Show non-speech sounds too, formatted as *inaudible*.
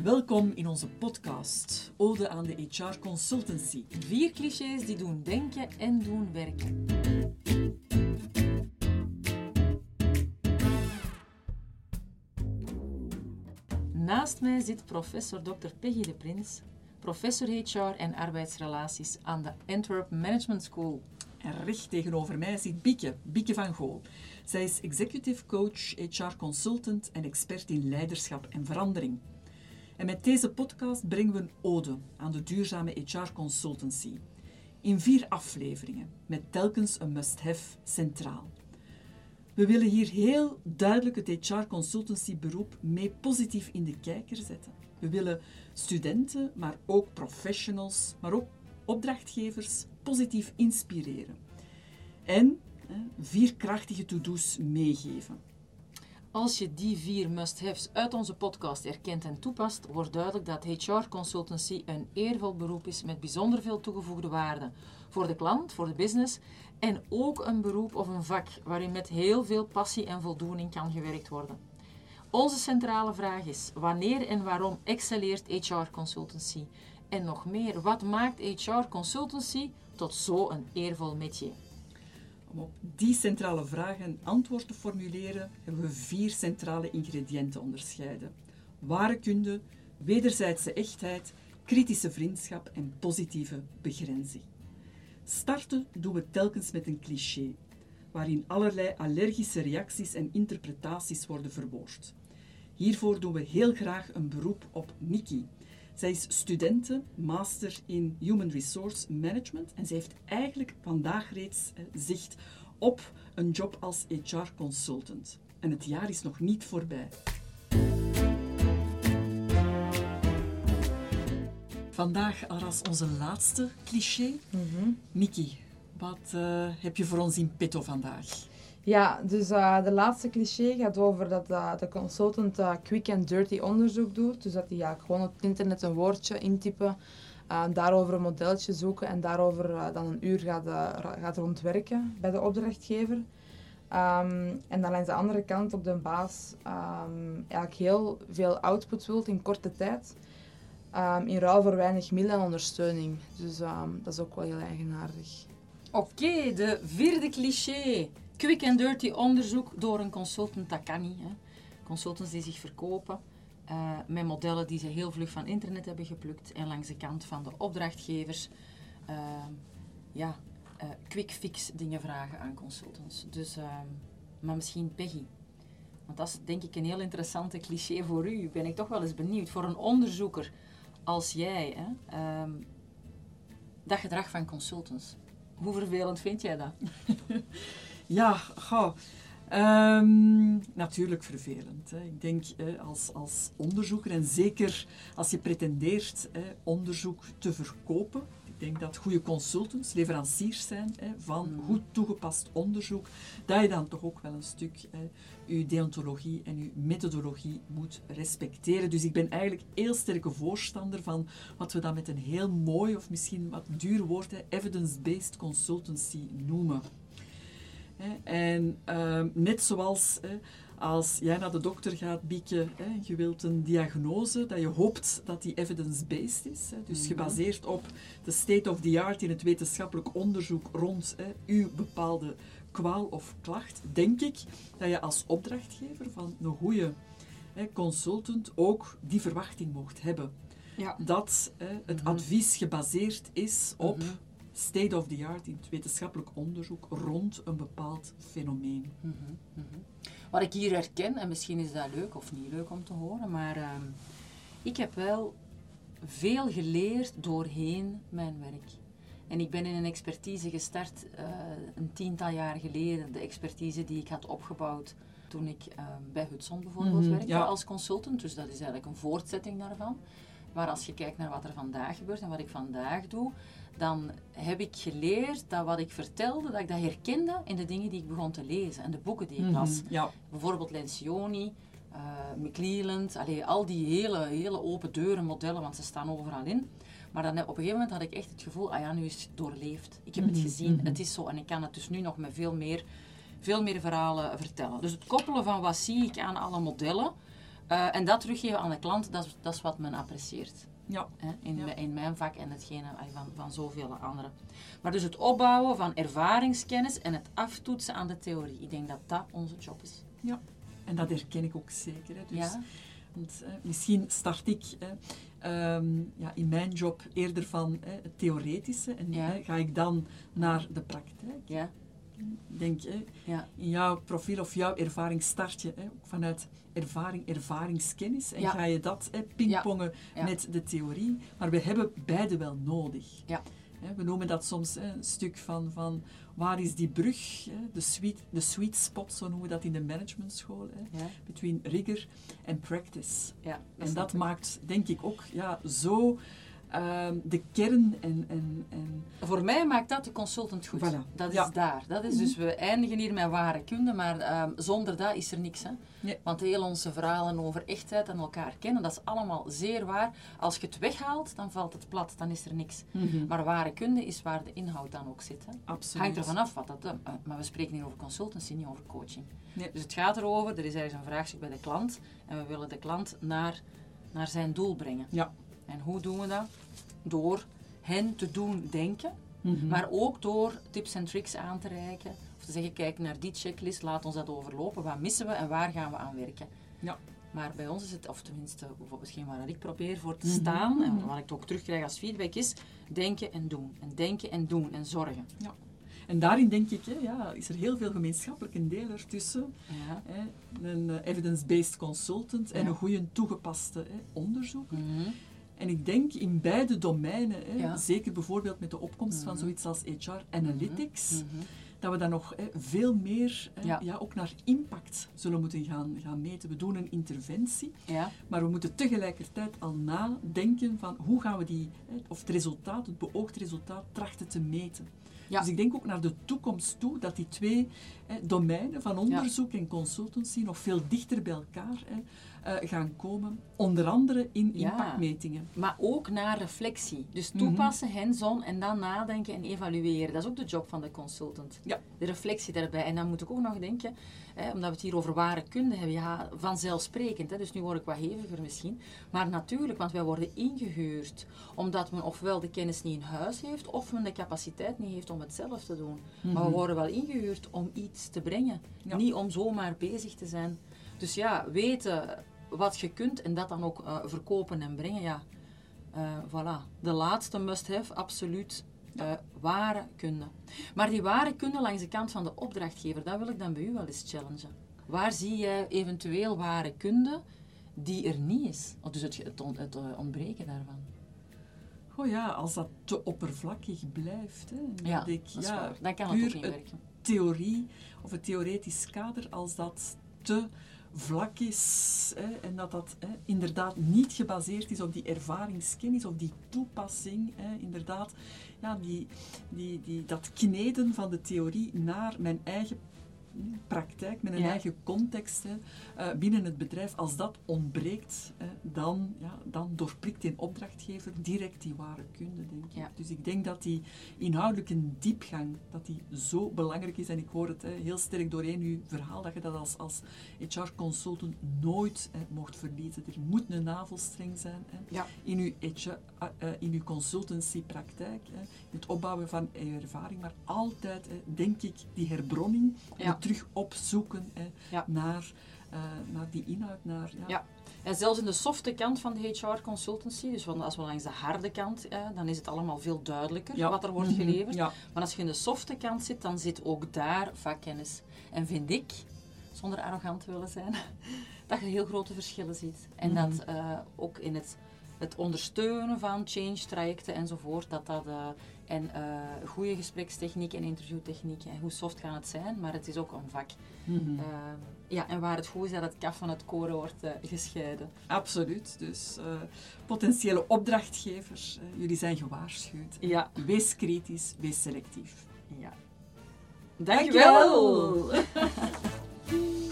Welkom in onze podcast Ode aan de HR Consultancy. Vier clichés die doen denken en doen werken. Naast mij zit professor Dr. Peggy de Prins, professor HR en arbeidsrelaties aan de Antwerp Management School. En recht tegenover mij zit Bieke, Bieke van Gool. Zij is executive coach, HR consultant en expert in leiderschap en verandering. En met deze podcast brengen we een ode aan de duurzame HR consultancy. In vier afleveringen, met telkens een must-have centraal. We willen hier heel duidelijk het HR consultancy beroep mee positief in de kijker zetten. We willen studenten, maar ook professionals, maar ook opdrachtgevers positief inspireren. En vier krachtige to-do's meegeven. Als je die vier must-haves uit onze podcast erkent en toepast, wordt duidelijk dat HR consultancy een eervol beroep is met bijzonder veel toegevoegde waarde voor de klant, voor de business en ook een beroep of een vak waarin met heel veel passie en voldoening kan gewerkt worden. Onze centrale vraag is: wanneer en waarom excelleert HR consultancy? En nog meer, wat maakt HR consultancy tot zo'n eervol métier? Om op die centrale vragen een antwoord te formuleren, hebben we vier centrale ingrediënten onderscheiden. Ware kunde, wederzijdse echtheid, kritische vriendschap en positieve begrenzing. Starten doen we telkens met een cliché, waarin allerlei allergische reacties en interpretaties worden verwoord. Hiervoor doen we heel graag een beroep op Nikki. Zij is studente, master in Human Resource Management en zij heeft eigenlijk vandaag reeds eh, zicht op een job als HR consultant. En het jaar is nog niet voorbij. Vandaag als onze laatste cliché. Nikki, wat eh, heb je voor ons in petto vandaag? Ja, dus eh, de laatste cliché gaat over dat eh, de consultant eh, quick and dirty onderzoek doet. Dus dat hij ja, gewoon op het internet een woordje intypen, daarover een modelletje zoeken en daarover dan een uur gaat, gaat rondwerken bij de opdrachtgever. Ehm, en dan langs de andere kant op de baas ehm, eigenlijk heel veel output wilt in korte tijd. ehm, in ruil voor weinig middelen en ondersteuning. Dus dat is ook wel heel eigenaardig. Oké, de vierde cliché. Quick and dirty onderzoek door een consultant, dat kan niet. Hè. Consultants die zich verkopen eh, met modellen die ze heel vlug van internet hebben geplukt en langs de kant van de opdrachtgevers eh, ja, eh, quick fix dingen vragen aan consultants. Dus, maar misschien Peggy. Want dat is denk ik een heel interessante cliché voor u. Ben ik toch wel eens benieuwd. Voor een onderzoeker als jij, hè, ehm, dat gedrag van consultants. Hoe vervelend vind jij dat? *laughs* Ja, goh. Ehm, natuurlijk vervelend. Hè. Ik denk eh, als, als onderzoeker, en zeker als je pretendeert eh, onderzoek te verkopen, ik denk dat goede consultants, leveranciers zijn hè, van goed toegepast onderzoek, dat je dan toch ook wel een stuk je deontologie en je methodologie moet respecteren. Dus ik ben eigenlijk heel sterke voorstander van wat we dan met een heel mooi of misschien wat duur woord, evidence-based consultancy noemen. En ehm, net zoals als jij naar de dokter gaat, Bieke, je wilt een diagnose, dat je hoopt dat die evidence-based is. Dus gebaseerd op de state of the art in het wetenschappelijk onderzoek rond uw bepaalde kwaal of klacht, denk ik dat je als opdrachtgever van een goede consultant ook die verwachting mocht hebben. Ja. Dat het advies gebaseerd is op state of the art in het wetenschappelijk onderzoek rond een bepaald fenomeen. Wat ik hier herken, en misschien is dat leuk of niet leuk om te horen, maar ehm, ik heb wel veel geleerd doorheen mijn werk. En ik ben in een expertise gestart eh, een tiental jaar geleden. De expertise die ik had opgebouwd toen ik ehm, bij Hudson bijvoorbeeld Mhm, werkte ja. als consultant. Dus dat is eigenlijk een voortzetting daarvan. Maar als je kijkt naar wat er vandaag gebeurt en wat ik vandaag doe, dan heb ik geleerd dat wat ik vertelde, dat ik dat herkende in de dingen die ik begon te lezen en de boeken die ik las. Ja, Bijvoorbeeld Lencioni, eh McClelland, allee, al die hele, hele open deuren modellen, want ze staan overal in. Maar dan, op een gegeven moment had ik echt het gevoel, ah ja, nu is het doorleefd. Ik heb het gezien, het is zo. En ik kan het dus nu nog met veel meer, veel meer verhalen vertellen. Dus het koppelen van wat zie ik aan alle modellen, Eh, en dat teruggeven aan de klant, dat is, dat is wat men apprecieert. Ja. Hè, in, Ja. in mijn vak en hetgene van, van zoveel anderen. Maar dus het opbouwen van ervaringskennis en het aftoetsen aan de theorie. Ik denk dat dat onze job is. En dat herken ik ook zeker. Hè. Dus, ja? Want eh, misschien start ik hè, ehm, ja, in mijn job eerder van hè, het theoretische en Ja. hè, ga ik dan naar de praktijk. Ja? Denk, hè, Ja. in jouw profiel of jouw ervaring start je hè, ook vanuit ervaring, ervaringskennis. En Ja. ga je dat hè, pingpongen Ja. met de theorie. Maar we hebben beide wel nodig. We noemen dat soms hè, een stuk van, van waar is die brug, de, sweet, de sweet spot, zo noemen we dat in de managementschool. Hè, between rigor en practice. Ja, En dat maakt, denk ik, ook ja, zo ehm, de kern en, en, en Voor mij maakt dat de consultant goed. Voilà. Dat is Ja. daar. Dat is dus, we eindigen hier met ware kunde, maar ehm, zonder dat is er niks. Hè? Nee. Want heel onze verhalen over echtheid en elkaar kennen, dat is allemaal zeer waar. Als je het weghaalt, dan valt het plat, dan is er niks. Maar ware kunde is waar de inhoud dan ook zit. Hè? absoluut. Hangt er vanaf wat dat... eh, maar we spreken hier over consultancy, niet over coaching. Nee. Dus het gaat erover, er is ergens een vraagstuk bij de klant en we willen de klant naar, naar zijn doel brengen. Ja. En hoe doen we dat? Door hen te doen denken, Mhm. maar ook door tips en tricks aan te reiken. Of te zeggen, kijk naar die checklist, laat ons dat overlopen. Wat missen we en waar gaan we aan werken? Ja. Maar bij ons is het, of tenminste, bijvoorbeeld hetgeen waar ik probeer voor te Mhm. staan, en wat ik ook terugkrijg als feedback, is denken en doen. En denken en doen en zorgen. En daarin denk ik, hè, ja, is er heel veel gemeenschappelijke deel ertussen. Ja. Hè, een eh, evidence-based consultant en Ja. een goede toegepaste hè, onderzoek. Mhm. En ik denk in beide domeinen, hè, Ja. zeker bijvoorbeeld met de opkomst van Mhm. zoiets als HR Analytics, Mhm. dat we dan nog hè, veel meer hè, Ja. ja. ook naar impact zullen moeten gaan, gaan meten. We doen een interventie, Ja. maar we moeten tegelijkertijd al nadenken van hoe gaan we die, hè, of het resultaat, het beoogd resultaat, trachten te meten. Ja. Dus ik denk ook naar de toekomst toe dat die twee hè, domeinen van onderzoek en consultancy nog veel dichter bij elkaar hè, eh, gaan komen. Onder andere in Ja. impactmetingen. Maar ook naar reflectie. Dus Mhm. toepassen, hands-on en dan nadenken en evalueren. Dat is ook de job van de consultant. Ja. De reflectie daarbij. En dan moet ik ook nog denken, hè, omdat we het hier over ware kunde hebben, ja, vanzelfsprekend. Hè, dus nu word ik wat heviger misschien. Maar natuurlijk, want wij worden ingehuurd omdat men ofwel de kennis niet in huis heeft, of men de capaciteit niet heeft om het zelf te doen. Maar we worden wel ingehuurd om iets te brengen. Ja. Niet om zomaar bezig te zijn. Dus ja, weten wat je kunt en dat dan ook eh, verkopen en brengen, ja. Eh, voilà. De laatste must-have, absoluut. eh, ware kunde. Maar die ware kunde langs de kant van de opdrachtgever, dat wil ik dan bij u wel eens challengen. Waar zie jij eventueel ware kunde die er niet is? Of dus het, het, on- het ontbreken daarvan. Oh ja, als dat te oppervlakkig blijft. Hè, Ja, ik, dat ja, waar. Dan kan het ook niet werken. theorie of het theoretisch kader, als dat te vlak is hè, en dat dat hè, inderdaad niet gebaseerd is op die ervaringskennis of die toepassing, hè, inderdaad, ja, die, die, die, dat kneden van de theorie naar mijn eigen praktijk, met een Ja. eigen context hè, eh, binnen het bedrijf, als dat ontbreekt, hè, dan, ja, dan doorprikt een opdrachtgever direct die ware kunde, denk ik. Ja. Dus ik denk dat die inhoudelijke diepgang, dat die zo belangrijk is. En ik hoor het hè, heel sterk doorheen uw verhaal, dat je dat als, als HR-consultant nooit mocht verliezen. Er moet een navelstreng zijn Ja. in uw, HR, eh, eh, in uw consultancypraktijk, hè, in het opbouwen van ervaring, maar altijd, denk ik, die herbronning, Ja. Terug opzoeken hè, Ja. naar, eh, naar die inhoud, naar... Ja. Ja. En zelfs in de softe kant van de HR-consultancy, dus van, als we langs de harde kant, eh, dan is het allemaal veel duidelijker Ja. wat er wordt Mhm. geleverd. Ja. Maar als je in de softe kant zit, dan zit ook daar vakkennis. En vind ik, zonder arrogant te willen zijn, *laughs* dat je heel grote verschillen ziet. En Mhm. dat eh, ook in het, het ondersteunen van change-trajecten enzovoort, dat dat... eh, en eh, goede gesprekstechniek en interviewtechniek, en hoe soft kan het zijn, maar het is ook een vak. Mhm. Eh, ja, en waar het goed is dat het kaf van het koren wordt gescheiden. Absoluut. Dus potentiële opdrachtgevers, jullie zijn gewaarschuwd. Ja. Wees kritisch, wees selectief. ja. Dankjewel. Dankjewel! *laughs*